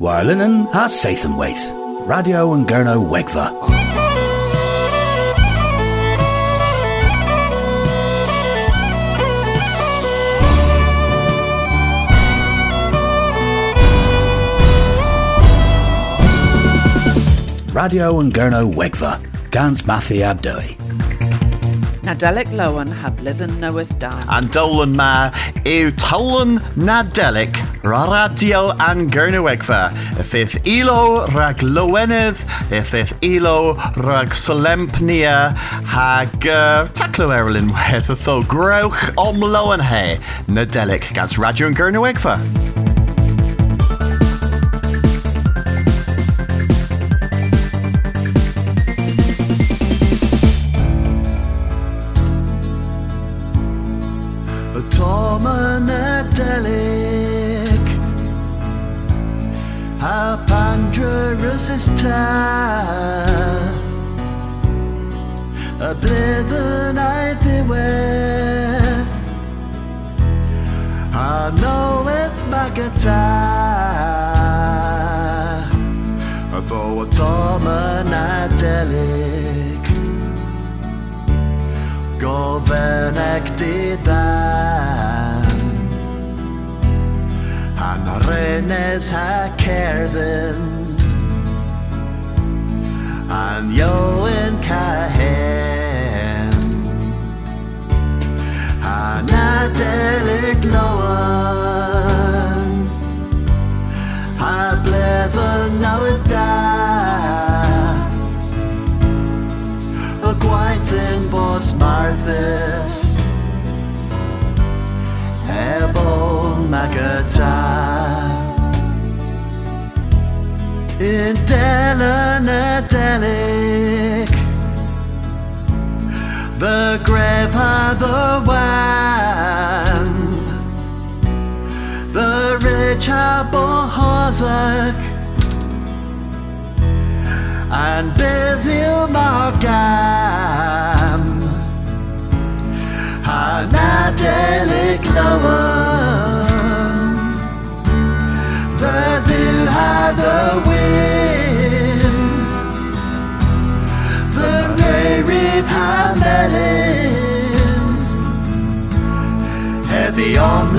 Warlinen ha Sathanwaith. Radio and Gurno Wegva. Radio and Gurno Wegva. Gans Mathi Abdoi. Nadelic Lowen ha blithen Noeth Dan. An dolan ma yw tawlan nadelic ra radio an gyrnywegfa. Y ffith ilo rag lowenydd, y ffith ilo rag solempnia hag uh, taclo erlyn wedd y tho grewch om lowen he nadelic gas radio an gyrnywegfa. Ponderous is time. A blithen I thee with I know with my guitar Though a Tomanadelic Gofen ecdi ddan Han renes ha cerddyn Han iowen ca hen Han adelig lowen Ha blefen nawyd da y gwaith yn bos marthus Ebo magata In Delen Adelic The grave had the The rich Abohozak and Basil Margam Hanadelic Lowen Verdu had the wind Heavy on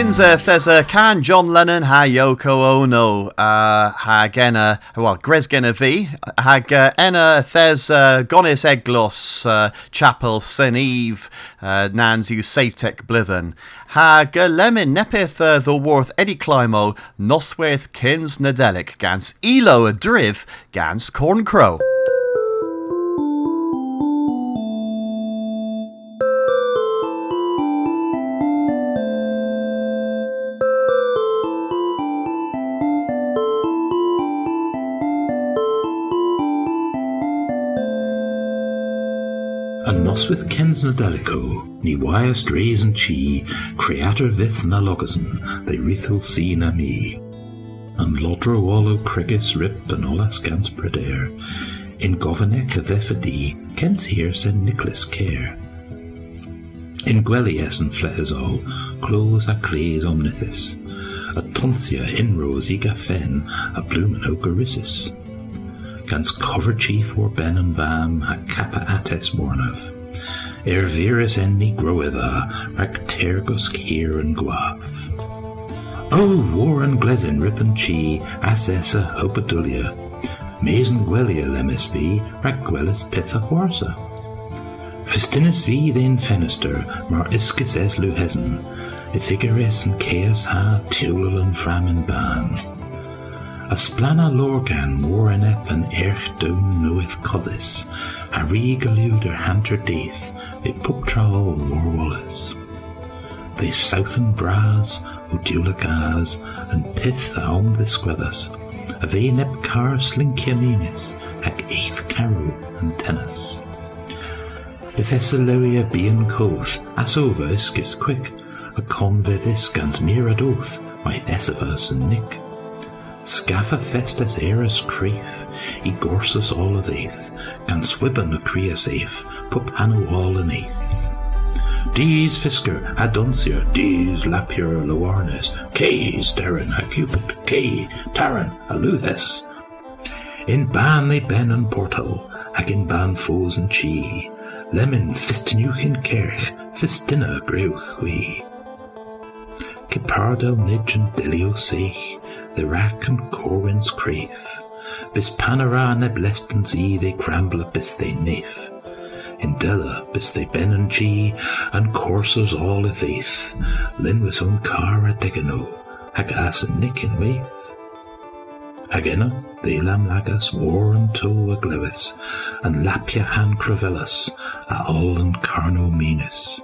Kinza Thesa Can John Lennon ha Yoko Ono uh, hag enna well Gresgenna V hag enna Thes uh, Gonis Eglos uh, Chapel Eve uh, Nans yw Seitek Blithen hag Lemon Nepith uh, the Worth Eddie Climo Noswaith Kins Nadelic gans Elo Driv gans Corn Noswyth kens na delico, ni waias drays and chi, creator vith na logason, they rithil see na me. And lodro wallow crigis rip and olas gans predair, in govanek a thefadi, kens here sen Nicholas care. In gwelies and all, close a clays omnithis, a tonsia in rose ega fen, a bloomin ocarissis. Gans cover chief or ben and bam ha kappa ates mornav. Er virus enni groetha rag tergos kier and guav. Oh, war and glesin rip and chi, as essa hopadulia. Mazen gwelia rag gwelis pitha horsa. Festinus vi then fenister, mar iskis es luhesen, Ifigares and chaos ha tilul and fram and ban. A splana lorgan warreneth an erch down knoweth codis, a regaluder hanter death, a puptrawl war wallace. They southern bras, udula gaz, and pith aum the squethas, a ve nep car slinkia munis, ag eighth caro and tennis. The Thessaloia bean coth, as over iskis quick, a convethis gans miradoth, my Thessavas and Nick. Scaffa festus eris creef, e gorsus all of eith, creas eif, pup hanu all in eith. Dees fisker, adonsier, dees lapier loarnes, kays darren a cupid, kay, taran a luhes. In ban they ben and portal, hag in ban foes and chi, lemon fistinuchin kerch, fistina greuch we. Kipardel nidge and delio seich, the rack and corwin's crave. Bis panara neb leston see they cramble bis they nif. In Della bis they ben and G and coursers all i faith. Lin was on car a degano, hag as and nick in waif. Agena, they lam lagas war and toe a glevis, and lapia han cravellas, a all and carno menis.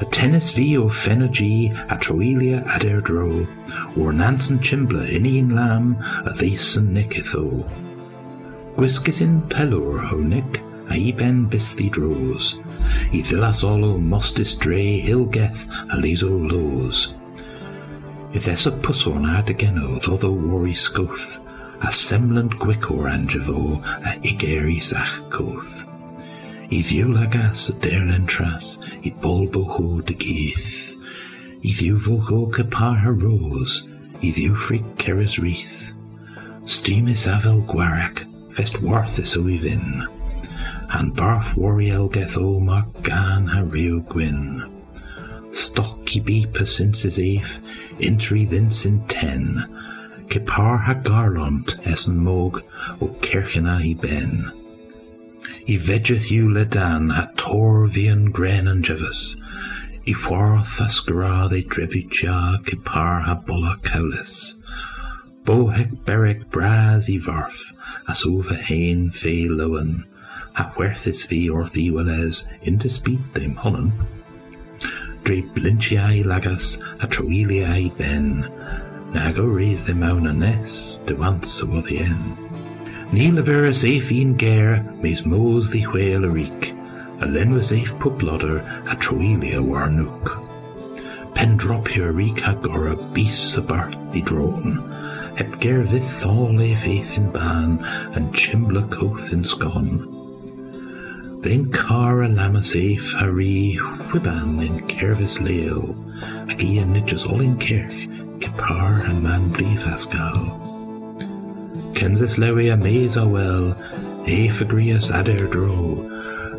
A tennis vi o fenergy a troelia ad erdro, or Nansen chimbla in lam a and nicketho. Gwisgus in pelor ho nick, a ben bisthi dros, i villas olo mostis dre hilgeth a liso lows. If essa puson ad ageno thotho wari scoth, a semblant gwicor angevo a igeri sach coth. I lagas y derlen tras, i bolbo ho de geith. I ddiw fo ho capar her rose, i ddiw fric ceres wreath. Steamis afel gwarach, fest warthus o i fin. Han barf wariel geth o mar gan ha reo gwyn. Stock i a since is eif, intri thins in ten. Capar ha garlont essen mog, o kirchena i ben. I vedgeth you le dan at tor vian gren and jevis. I wharth asgra they drebitja kipar ha bolla cowlis. Bohek berek braz i varf, as over hain fe lowen. Ha werthis vi orth i weles, in to speed them honnen. Dre blinchiai lagas, a troeliai ben. Nago raise them out a nest, de once o the end. Níl a bhar is éh hín géir més mós dhí hhuiil a ric, a len was éh puplodder a troília war nuc. Pen drop here ric ha gora bís a bart the drone, heb ger vith thall éh éh in ban and chimbla coth in scon. Then car a lamas éh ha ri whiban in kervis leo, ag í a all in kirch, kipar and man brief asgal. Kenzis lewi a maze a well, e fagrias ader dro.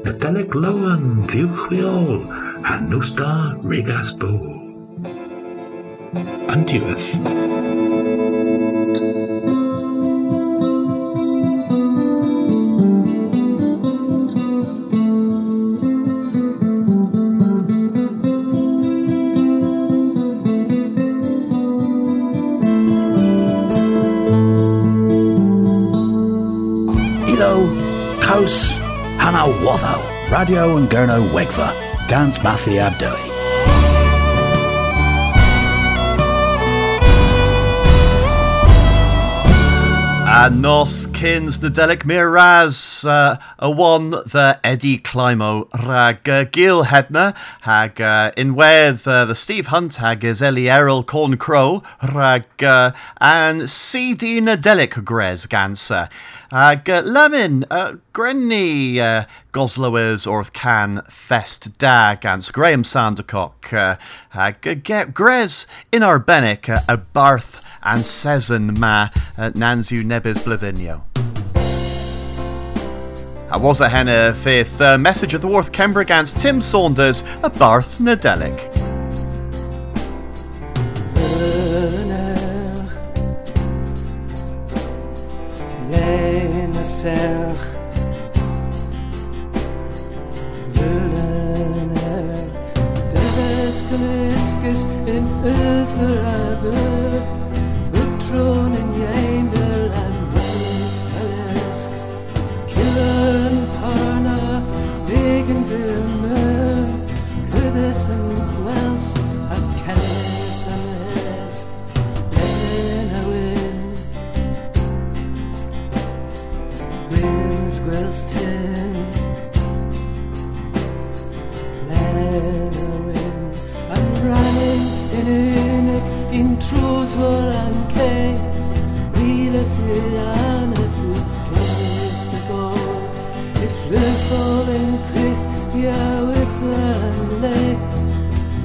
Nadelic loan, viewchwiol, and nusta rigas bo. Radio and Gurno Wegva, Gans Mathi Abdoi. A nos cyns Nadelik Miraz uh, a one the Eddie Climo rag uh, Gil Hedna hag uh, inwedd uh, the Steve Hunt hag is Ellie Errol Corn Crow rag uh, and CD Nadelik Grez Gansa hag uh, Lemon uh, Grenny uh, Goslowers Orth Can Fest Da Gans Graham Sandercock uh, hag uh, get Grez in our Bennick uh, a Barth and Sezen ma uh, Nanzu Nebes Blyddinio. I was a henna fifth uh, message of the Worth Kembrigans Tim Saunders a Barth Nadelic. in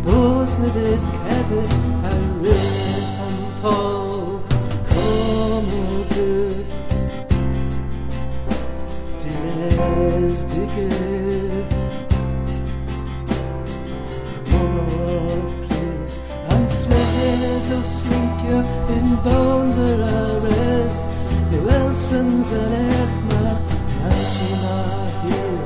Bosne vid kevis a ris and Paul Diles de give An flehes o slinkje in wonderes De Wilsons and en Erna Angela hier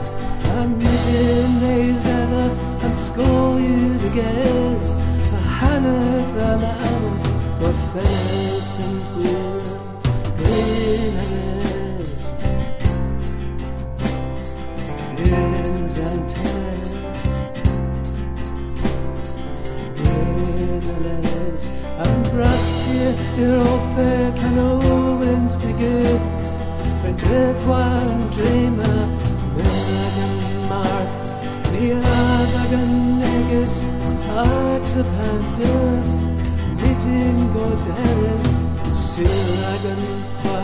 Am midden they weather and score you to guess. A Hannah and Anna What fes and wheel Grins and tears Winnerless and brusky Europa can owens begith Begith one dreamer Milligan Marth. Niavagan Negus Art upon death Knitting Goderis Siragan Parth Lillenair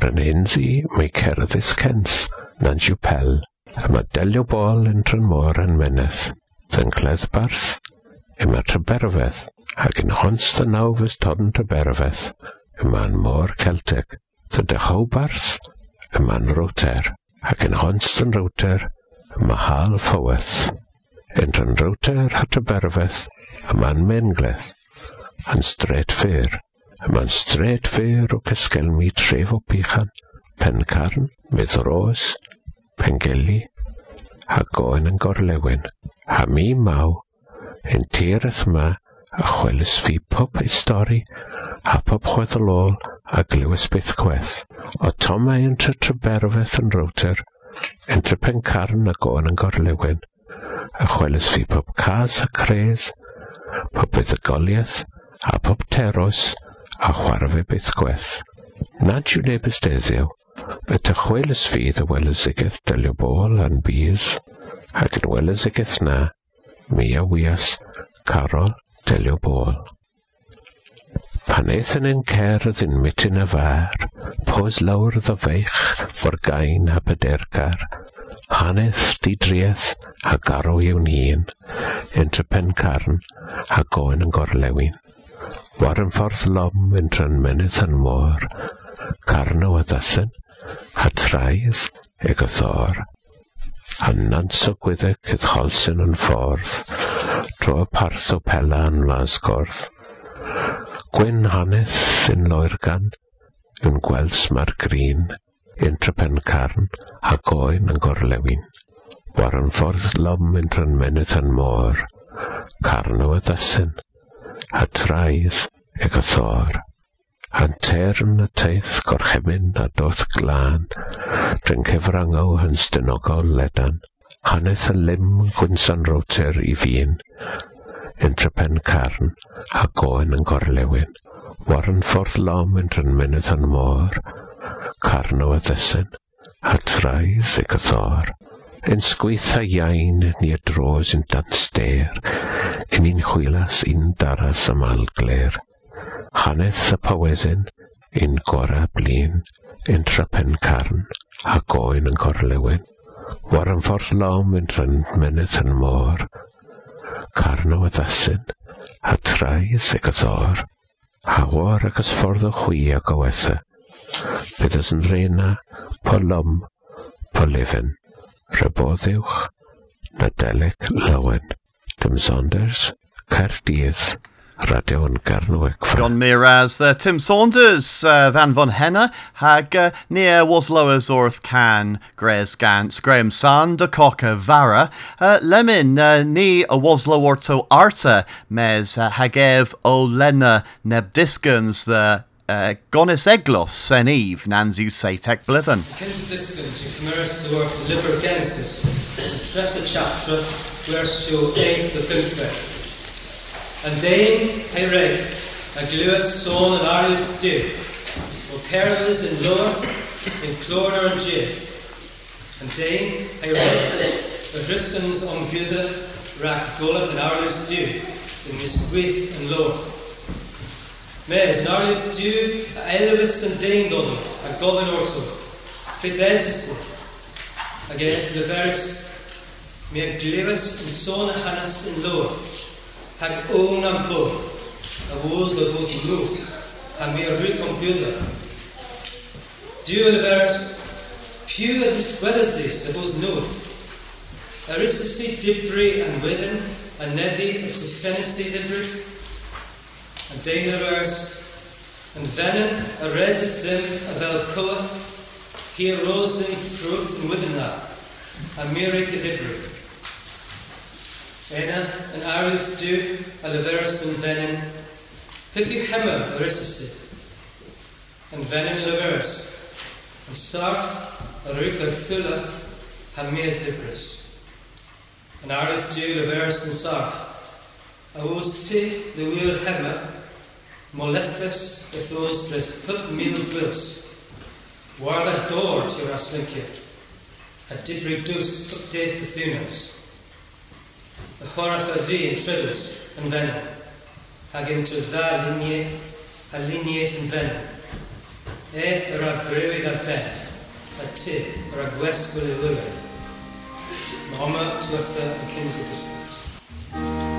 Brynhensi, mae cerddi Cens, Nanjiw Pel, a mae delio bol yn Trynmor yn Meneth, yn Cleddbarth, yma Tryberfeth, ac yn hons dy nawf ys todn Tryberfeth, yma'n môr Celtic, dy Dychowbarth, yma'n Roter, ac yn hons yn Roter, yma Hal Foweth. Yn Rhan Roter a Tryberfeth, yma'n Mengleth, yn Stret Fyr, Mae'n stret fer o cysgelmi tref o bychan, pencarn, meddros, pengeli, a goen yn gorlewin, a mi maw, yn tireth yma, a chwelys fi pob ei stori, a pob chweddolol a glywys byth gweth, o tomau yn tre tryberfeth yn rowter, yn tre pencarn a goen yn gorlewin, a chwelys fi pob cas a cres, pob buddugoliaeth, a pob teros, a chwarae fe beth gwell. Nad yw neb ysdeddiw, bet ychwelys fydd y welesigeth dylio bôl yn bys, ac yn welesigeth na, mi a wias, carol dylio bôl. Pan eithon yn cerdd yn mityn y far, pos lawr ddo feich o'r gain a bydergar, hanes, didriaeth a garw i'w hun, entre pen carn a goen yn gorlewin. War yn ffordd lom entre yn menydd yn môr, carno a ddasyn, a trais ag y thor. A nans o gwyddeg cydd cholsyn yn ffordd, dro y parth o pela yn lasgordd. Gwyn hanes yn loer gan, yn gwels ma'r grin, entre pen carn a goen yn gorlewin. War yn ffordd lom entre yn menydd yn môr, carno a ddasyn, a traeth ag y thor. Antern y teith gorchemyn a doth glân, rhyng cefrangaw yn stynogol ledan, haneth y lim gwynsan roter i fi'n, yn trepen carn a goen yn gorlewin, warren ffordd lom yn mynydd yn môr, carn o addesyn, a traeth y thor. Yn sgwyth a iain ni y dros yn dan stair, yn un chwilas, un daras ym mal gler. Hanes y powesyn, un gora blin, un trypen carn, a goen yn gorlewin. War yn ffordd lawm yn rhynmenydd yn môr. Carn o addasyn, a trais ag o'r, a war ag ysffordd o chwi ag o wetha. Byddys yn reina, polom, polifyn, rhybodd uwch, Nadeleg Lawen. Tim Saunders, Caerdydd, Radio yn Garnweg. Gon Miraz, the Tim Saunders, uh, Van von Henna, hag uh, near was lowers orth can, Gres Gans, Graham Sand, de Vara, uh, Lemon, uh, ni a waslo orto Arta, mes uh, hagev o Lena Nebdiskans, the uh, Gonis Eglos, en Eve, Nanzu say tech blithen. Kins disgyn to cymryd dwarf liber genesis, tresa chaptra, versio 8 the bymtheg. An dain ei reg, a gluas son an arith du, o cerlis in lorth, in clorder an jith. An dain ei reg, a rustans om gudde, rak dolat and arith du, in misgwyth an lorth. Mes, an arith du, a elvis an dain dodom, a gofyn orso, beth esis, a geth leveris, mi a glivas in son a hanas in lorth, hag ôn am bo, a wos a wos lwth, a mi a am gyda. Diw yn y feres, piw a ddisgweddys dis, a wos nwth. A rysys ni dibri an wedyn, a neddi a ty ffenys di dibri. A dein y feres, yn fenyn a resys ddim a fel coath, hi a ros ddim ffrwth yn wedyn na, a mirig y dibri. Ena yn arwydd diw a leferus yn fenyn. Peth yw hema yr ysysu. Yn fenyn y leferus. Sarf a rwyc ar ffyla ha mir dibris. Yn arwydd diw leferus yn sarf. A wos ti le wyr hema mo lethus y thos dres put mil gwils. War that door ti'r aslincio. A dibri dwst put deith y thunas. chorff y fi yn trydus yn fenna, ac yn to dda luniaeth a luniaeth yn fenna. Eth yr agrywyd ar ben, a ty yr agwesgwyl y wyrwyd. Mae oma twytha yn cyns y disgwrs.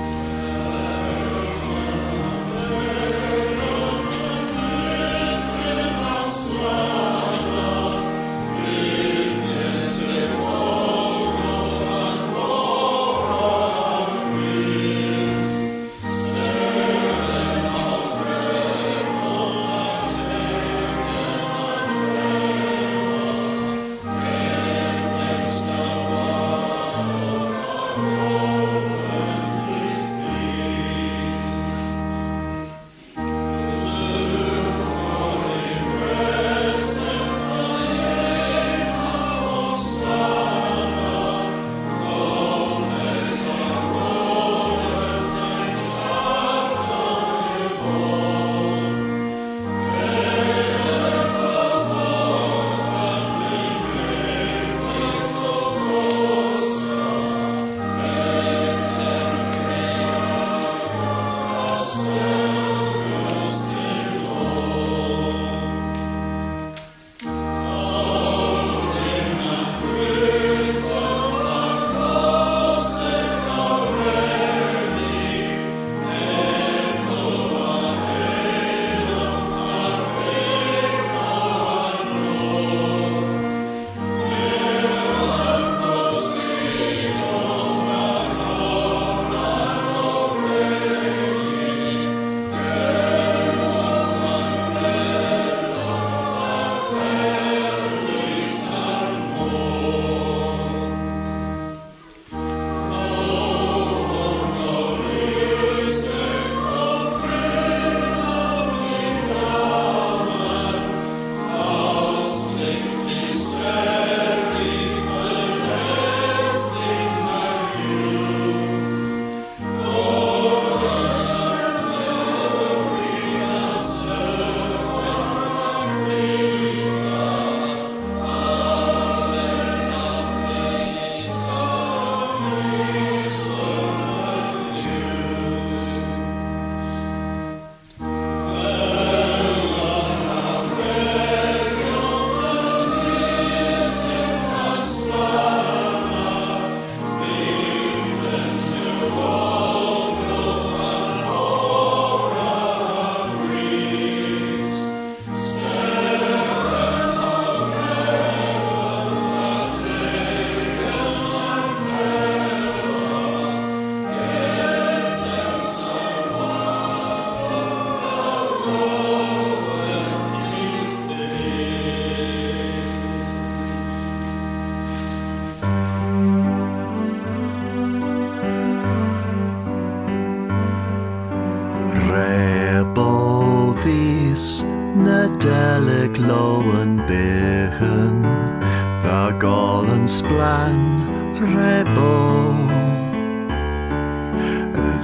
Golden splan Rebel.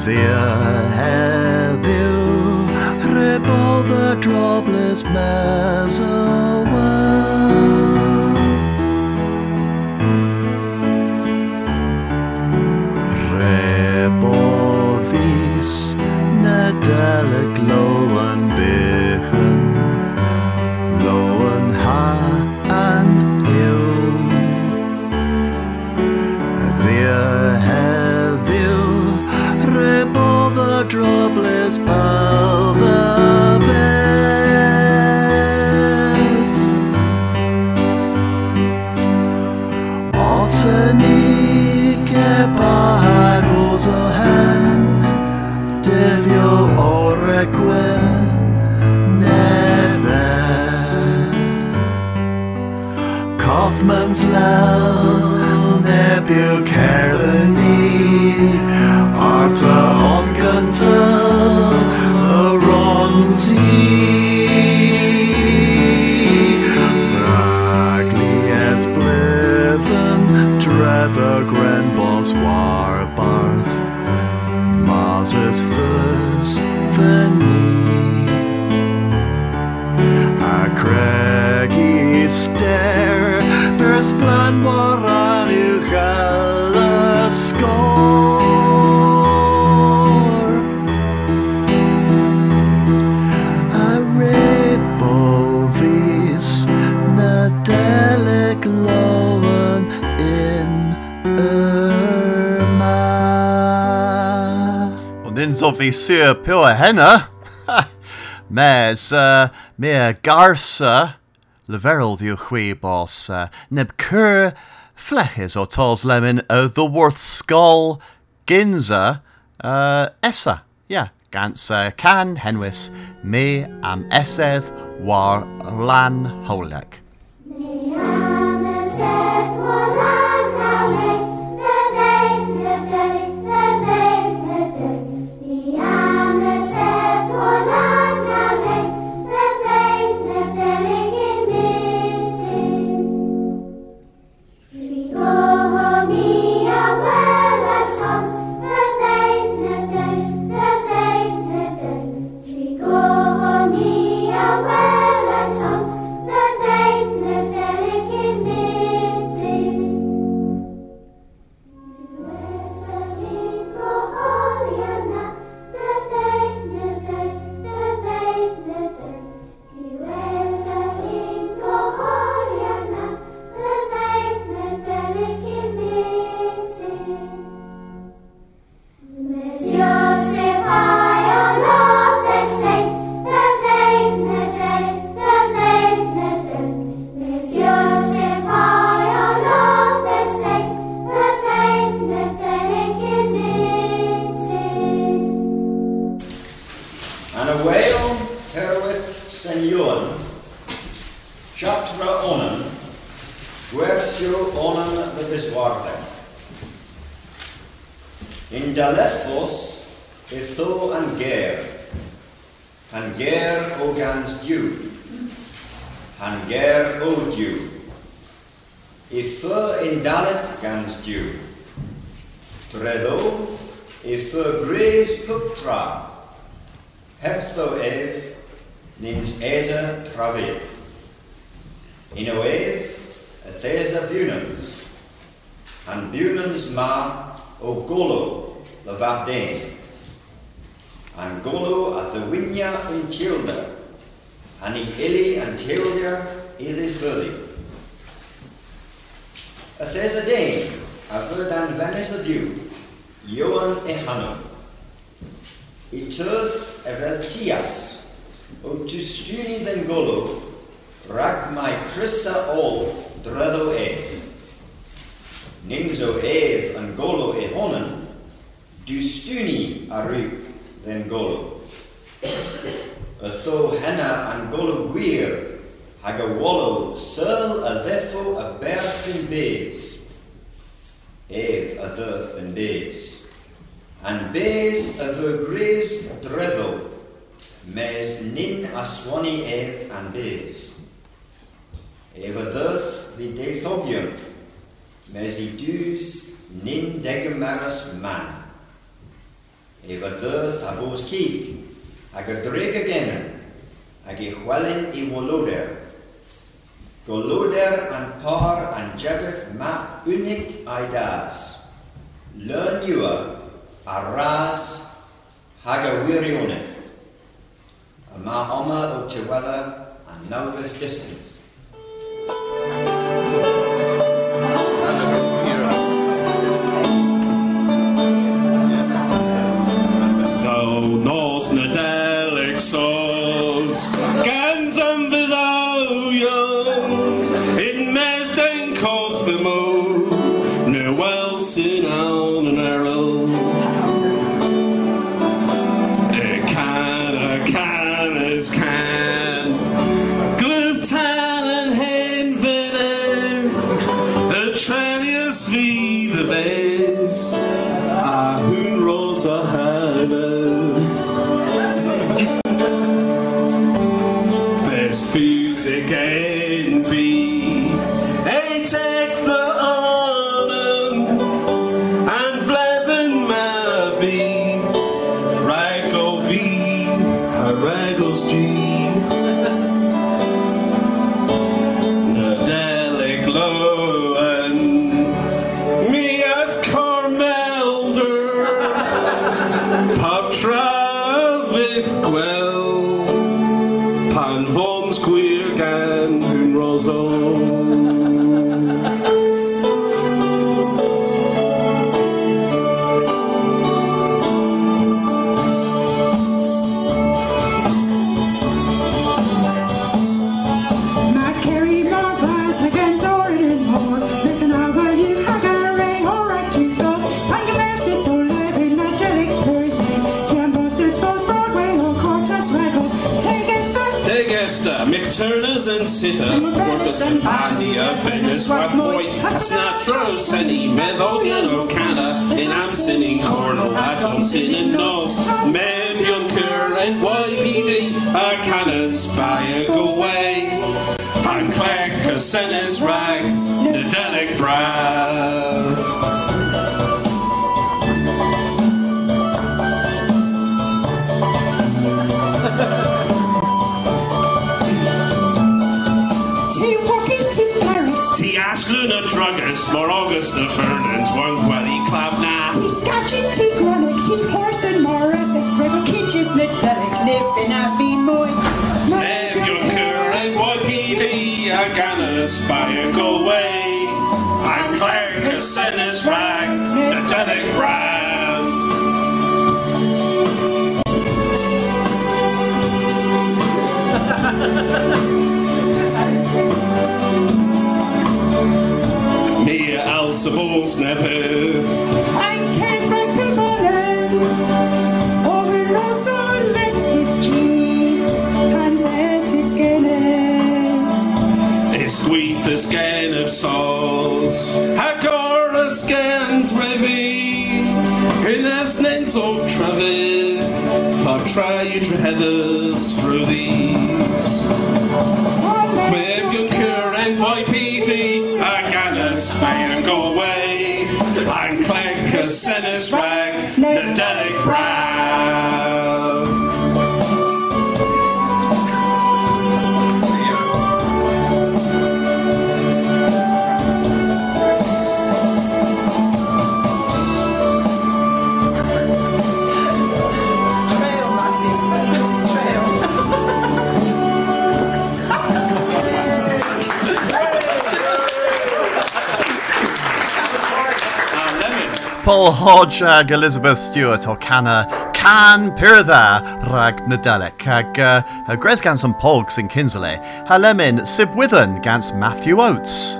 Thea heddiw Rebel the drobless mesowa Und in so pure henna Mes, uh, me garsa, leverel diw chwi bos, uh, neb cur flechis o tals lemon uh, the worth skull ginza uh, essa. Yeah, gans uh, can henwis me am esedd war lan holiac. Senyon, chatra onan, gwersio onan the biswarthe. In Dalethos, itho and ger, and ger o gans dew, and ger o dew. Itho in Daleth gans dew, Tredo, itho graze puptra, Heptho ef, nins eza travef. In o ef, a thesa bunans, and bunans ma o golo, the vabdane. And golo at the winya in tilda, and i ili and tilda i the further. A dane, a verdan venis of you, Johan e hanum. I o tu golo, rag mai crissa ol dreddo ef. Nings o ef an golo e honen, du stuni a ruk then golo. A tho henna an golo gwir, hag a searl a ddeffo a berth in bees. Ef a ddyrth in bees. And bees a fy gres mes nin aswani ef an bez. Ef a ddirth fi deithogion, mes i nin degemeras man. Ef a ddirth a bos cig, ag a dreg agenen, ag i chwelyn i woloder. Goloder an par an jefydd map unig ai das. Learn you a ras a wirioneth. A ma oma o tiwedda a distance. McTurners and Sitter Corpus and Pandia, Venice, Rathmoy Snatro, Senny, Medolian, O'Cana In Amsin, Cornell, Adamson and Nos Mem, Junker and YPD Arcanas, by go away And Clegg, Casenis, Rag Nadelic, Brav The Fernands, One Gwelly Mia can't Nepev. Ein Kate Frank Pibonen. Over Rosso Lexus G. And Lettis Guinness. Esqueefus gan of sauce. Hagora scans revi. Hynas nens of Travis. Pop try you to heathers through these. Quib your cure and YPD. A Senis rag. Nadelic Brav. Paul Hodge Elizabeth Stewart o canna Can Pyrdda rag Nadelic ag uh, Gres gans yn Polg sy'n Kinsley ha lemon Sibwydden gans Matthew Oates.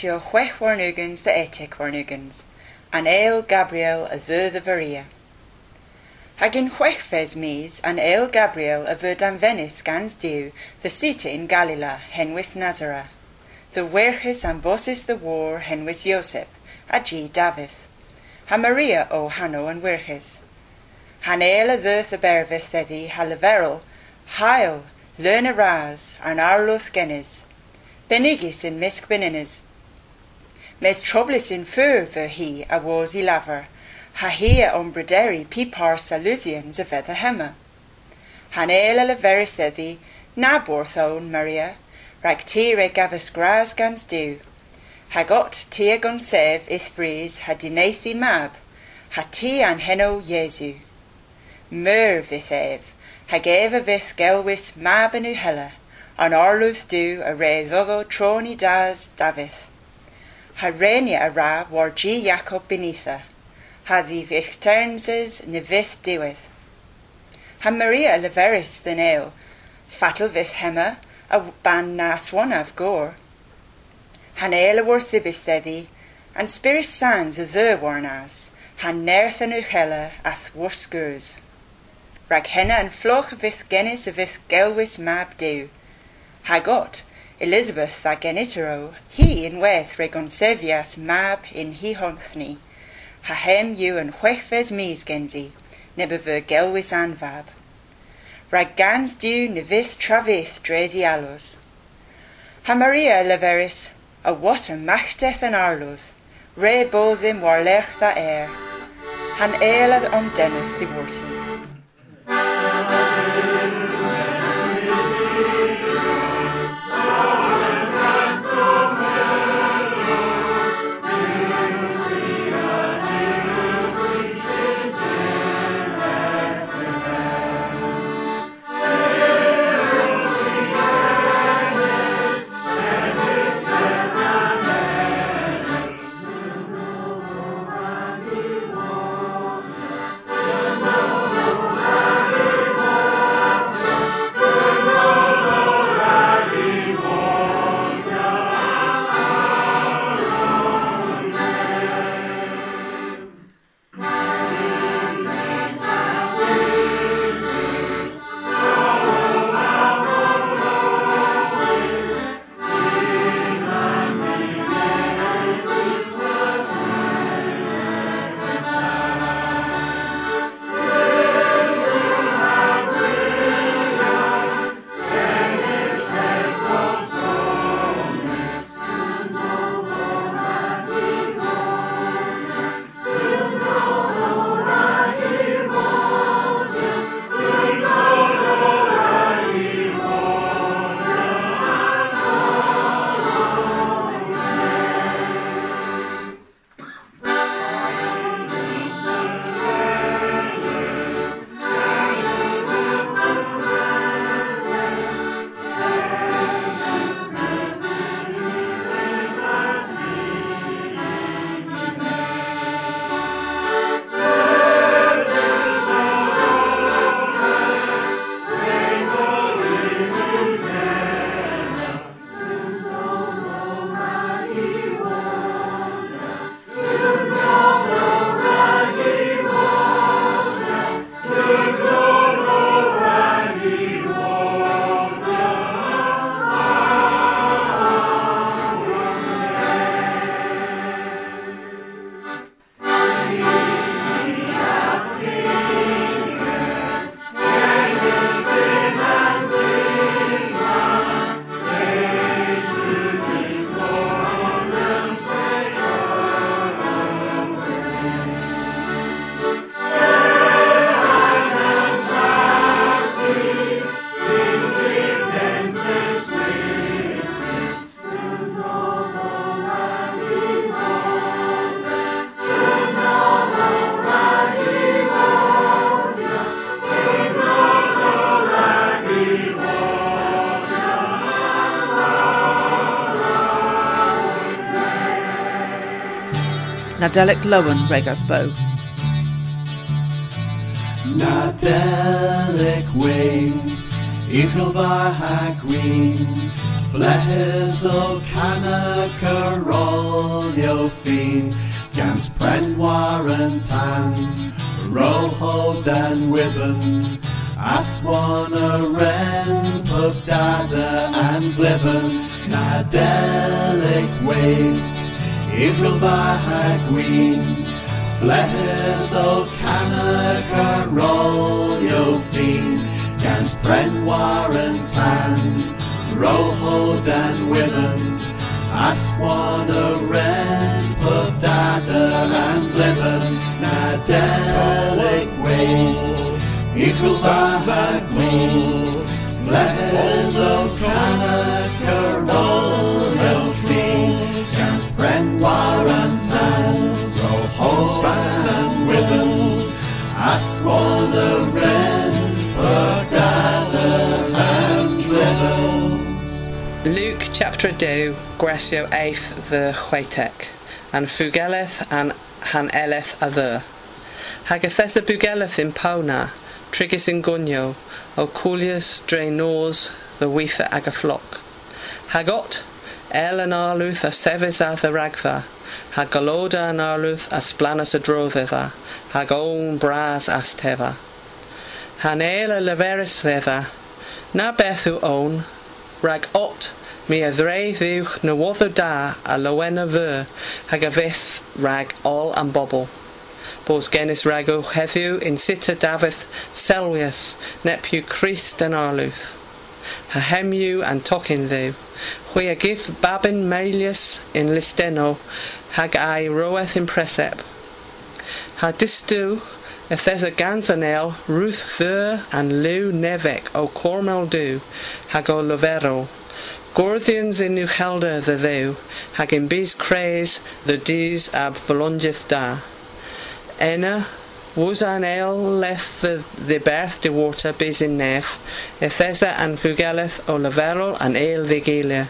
Gwersio chwech warnugans the etic warnugans, an eil Gabriel a the varia. Hag in chwech fes mis an eil Gabriel a vyd an Venice gans diw the sita in Galila henwys Nazara. The werchus an bossis the war henwys Josep, a G Davith. Ha Maria o Hano an werchus. Han eil a ddö the berfith eddi ha leverol, hael, learn a an arluth genis. Benigis in misc beninis. Mes troublus in fur ver he a was i laver, ha he a ombrederi pipar salusians a fetha hema. Han eil a leveris eddi, na Maria, rag ti re gavus gras gans du. Ha got ti a gon sef ith fries ha dineithi mab, ha ti an heno Jesu. Myr vith ev, ha vith gelwis mab yn hela, an arluth du a re troni das Davith. Ha a ra war G Jacob beneatha, ha the vichternses ne vith diweth. Ha Maria leveris the nail, fatal vith hema, a ban na swanav gore. Han eile war thibis deddi, an spiris sans a ddö warnas, han nerth an uchella ath war skurs. Rag henna an floch vith genis a vith gelwis mab dew. Ha got, Elizabeth a genitero, he in weth regon sevias mab in hi honthni. Ha hem you an chwechfes mis genzi, nebe ver gelwis anvab. Rag gans du ne vith travith dresi alos. Ha Maria leveris, a what a machteth an arloth, re bothim war lerch tha air. Han eilad om dennis the Nadelic Lowen Regas Bow. Nadelic Eagle ha green, Flehes o Cana Carolio fin, Gans Prenwar and Tan, Roho Dan Wibben, Aswan a Ren, Pub Dada and Vliven, Nadelic wing, Eagle ha green, Flehes o Cana Carolio fin, Gans Prenwar and Tan, Roho Dan Women, Aswan a Ren, Pub Dada and Vliven, Nadelic Wings, Equals Ahag Wings, Flehes o Cana Carolio fin, Prenwar and Tan, Roho Dan Women, Aswan a Ren, Pub Dada and Vliven. Luke chapter 2, Gresio 8 the Chwaitek, and Fugeleth and Han Eleth a the. Hagathesa Bugeleth in Pona, Trigis in Gunyo, O Coolius Dre Nors, the Weetha Agaflock. Hagot, El and Arluth a Sevis a the Ragtha, Hagaloda and Arluth a Splanas a Drotheva, Hagon Bras Asteva. Hanel a Leveris theva, Na Bethu own, rag ot mi a ddrei ddiwch na wotho da a lywena fyr hag a fyth rag all am bobl. Bos gennis rag o heddiw in sita dafydd selwius nepiw Christ yn arlwth. Ha hemyw an tocyn ddiw. Chwi a gif babin meilius in listeno hag ai roeth in presep. Ha distw if there's a ganzanel, Ruth Fur and Lou Nevek o Cormel Du, hag o Lovero. Gorthians in Uchelda the ddew, hag in bis craze the dis ab volongith da. Enna, was an ale left the, the berth de water basin nef, Ethesa an fugeleth o leferol an ale de gelia.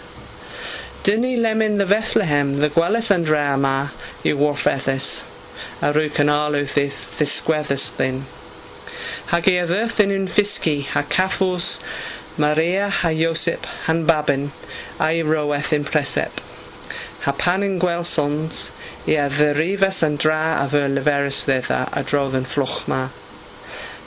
Dyni lemon the Bethlehem, the gwelys and rama, yw warfethus, a rwy canalw ddith ddisgweddus thyn. Hag e ddyrthyn yn ffisgi, ha caffws, Maria ha Iosip, han babyn, a'i roweth yn presep. Ha pan yn gweld sons, i a ddyrifas yn dra a fy leferus ddedda a drodd yn fflwch ma.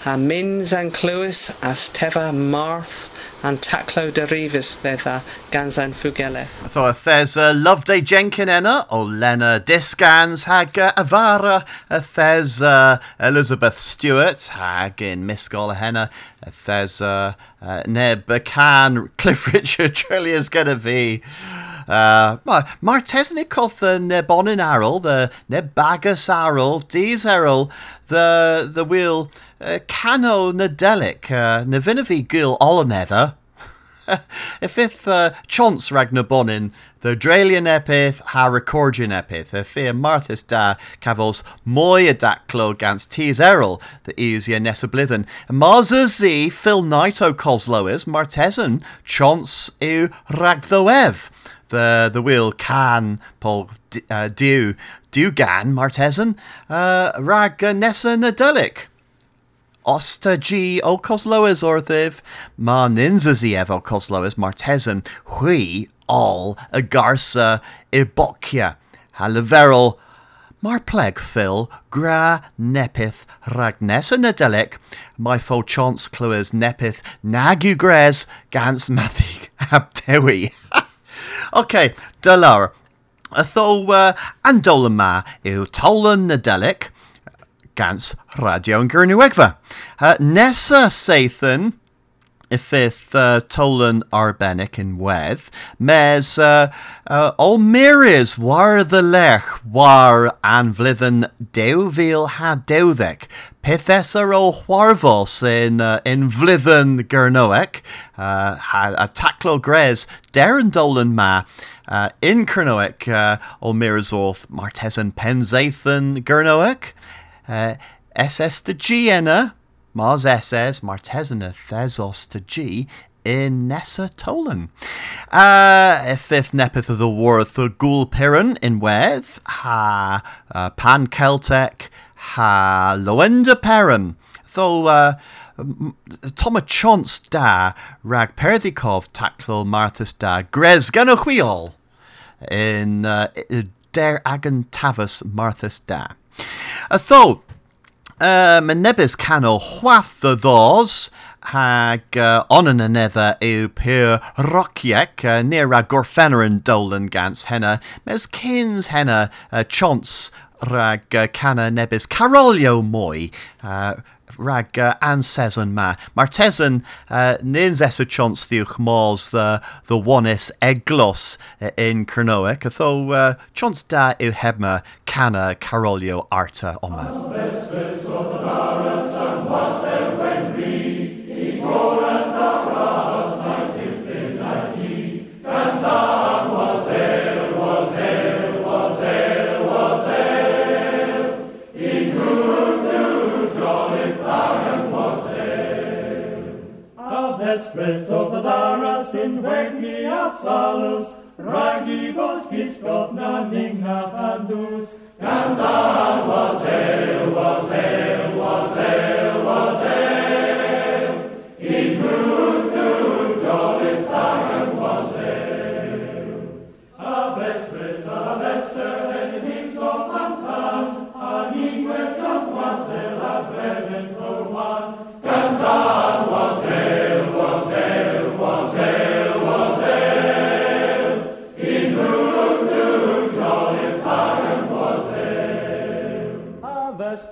Ha mins an clywys as tefa marth and taclo derivus ddedda gans an fugele. So if there's a Loveday Jenkin enna o Lena Discans hag uh, Avara if uh, Elizabeth Stewart hag in Misgol henna if uh, uh, Neb Can Cliff Richard going to be uh, Mar Tesnic coth the Nebonin Arrol, the Nebagus Arrol, Dees Errol, the the wheel uh, Cano Nadelic, uh, Navinavi Gil Olonether. if uh, chance Ragnar Bonin, the Dralian epith, ha Recordian epith, if fear Marthis da cavos moya daclo gans tees errol, the easier nessa blithen. Marza z Phil Knight o Coslois, Martesan, chance eu Ragthoev. The the wheel can Paul uh, dew gan Martesan, uh, rag uh, nessa nadelic. Osta G o Cosloes orthiv, ma ninzazi ev o Cosloes martesan, hui all a garsa ibokia, haliverol, mar pleg phil, gra nepith ragnesa my fo chance clues nepith nagu gres gans mathig abdewi. okay, dalar. Atho uh, andolan ma yw tolan nadelic, gans radio yn Gyrnwegfa. Uh, nesa ifith uh, tolan arbenic in wedd, mes uh, uh, o miris war the lech war anflyddyn dewfil ha dewddec, Pethesa o Chwarfos in, uh, in Vlyddyn Gyrnoec, uh, a taclo gres Darren Dolan ma, uh, in Gyrnoec uh, o Mirazorth Martesan Penzathan Gyrnoec, uh, SS to G enna, Mars SS, Martesana Thesos to G, in Nessa Tolan. Uh, fifth nepeth of the Worth the Ghoul Piran in Weth, ha uh, Pan Celtic, ha Loenda Peran. Though uh, Toma Chance da rag Perdikov taclo Marthas da Grez Ganochwiol in uh, Der Agan Tavus Marthas da. Uh, though uh, Menebis cano chwath the thos hag uh, onan anether yw pyr rociec uh, near rag gorffenner yn dolan gans henna. Mes kins henna uh, chons rag uh, cana nebis carolio moi uh, rag uh, anseson ma. Mae'r tesyn uh, nyn zesa chons ddiwch mos the, the onis eglos uh, in Cernoic, atho uh, chons da yw hebma cana carolio arta oma. Vespres of the Daras in Vegi Salus, Ragi Boskiskov na Nignach Andus, Ganzan was el, was el, was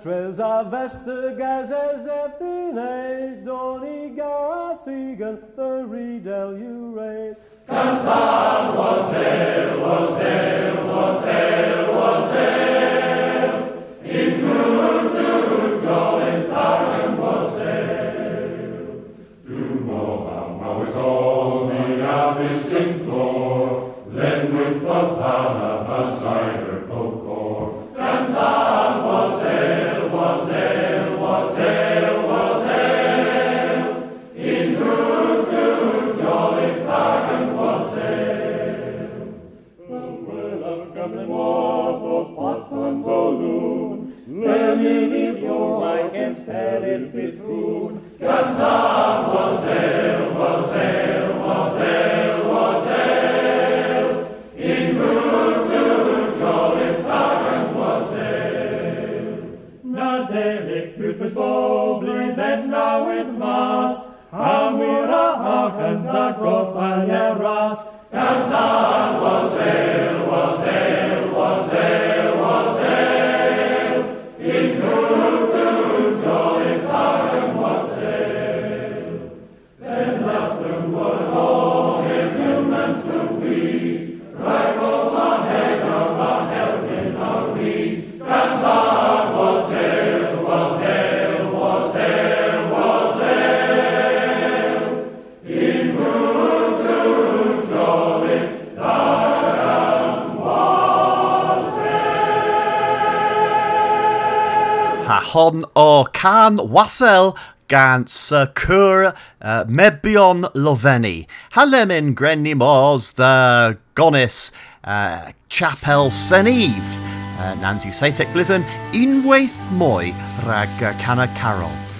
Avestres, avester, gazes, ephines, doni, garathigan, the redel you raise. Ganzan was el, was el, was el, was el, in Grutu Jolly Tagan was el. Dumo Mawis Olmi Abis Implore, Len with Papana, Basider can wasel gan Sir Cwr uh, Mebion Loveni. Halemin Grenny Mors, the Gonis, uh, Chapel Senif, uh, Nancy Seitek Glython, unwaith mwy rag uh, Cana Carol.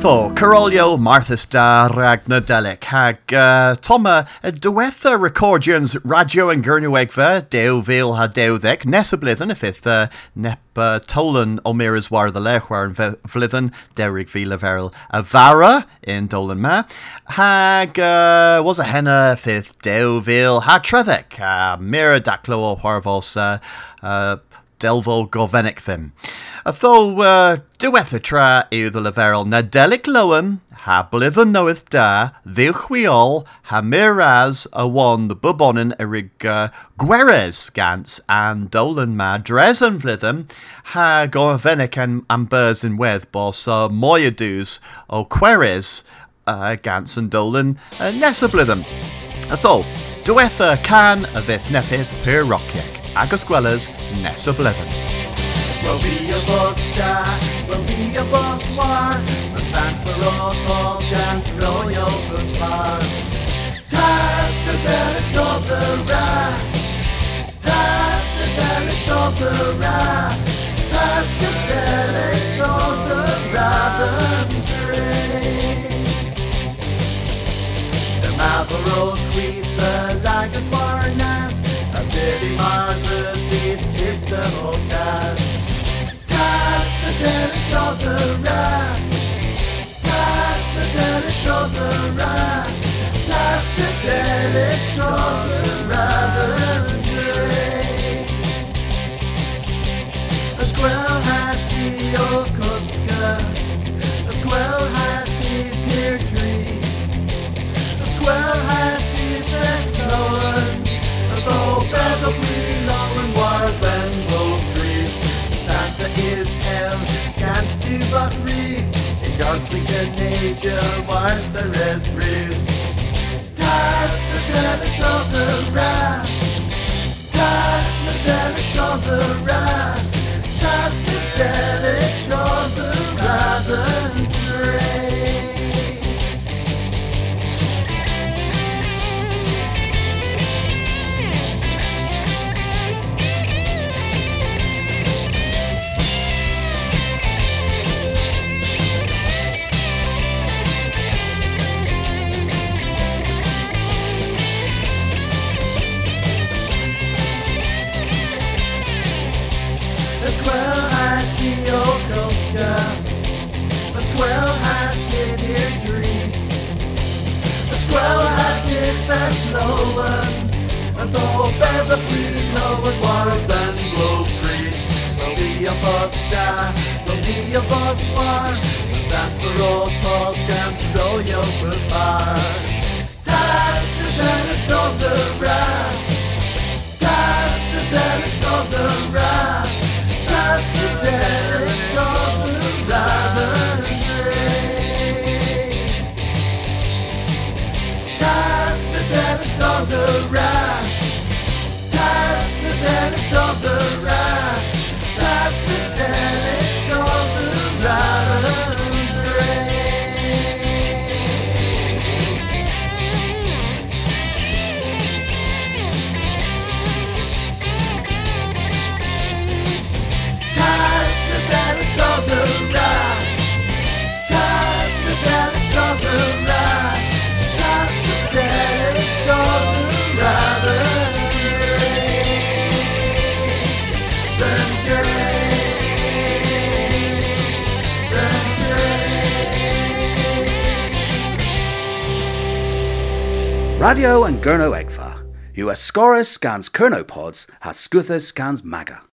Martho, Carolio Marthas da Ragnadelic, hag uh, Toma uh, Dwetha Recordians Radio and deo Deuvil ha Deuddec, Nesablithen, if it uh, Nep uh, Tolan O'Meara's War the Lechwar and Vlithen, Derrig Vila Veril Avara in Dolan Ma, hag uh, was a henna, if it Deuvil ha Trethec, uh, Mira Daclo Horvos, uh, uh, delvo gofenic them. A tho uh, diwetha tra yw the leferol na delic lowen ha blydden noeth da ddiwchwiol ha miraz a wan the bubonin erig uh, gans and dolan ma dres yn flydden ha gofenic an ambers in wedd bos uh, moyadus o queres uh, gans and dolan uh, nes y blydden. A can a fydd nepydd pyr Agosquella's Ness of Leven. We'll be your boss, Jack. We'll be your boss, Juan. And Santa Rotos, Jan's Royal Bookmark. Task the Village Opera. Task the Village Opera. Task the Village Opera. The Marlboro Queen, the Lagos of the rack. Past the delict of. Past the of the revenue. A quell had to Yokosuka. A quell. A quell had to Thessalon. but reef in ghostly nature, what there is reef. Time the devil's of the rat. Time the delish of the. Time the delish of the. Kerno Egva. US Scorus scans Kernopods, has Scuthus scans Maga.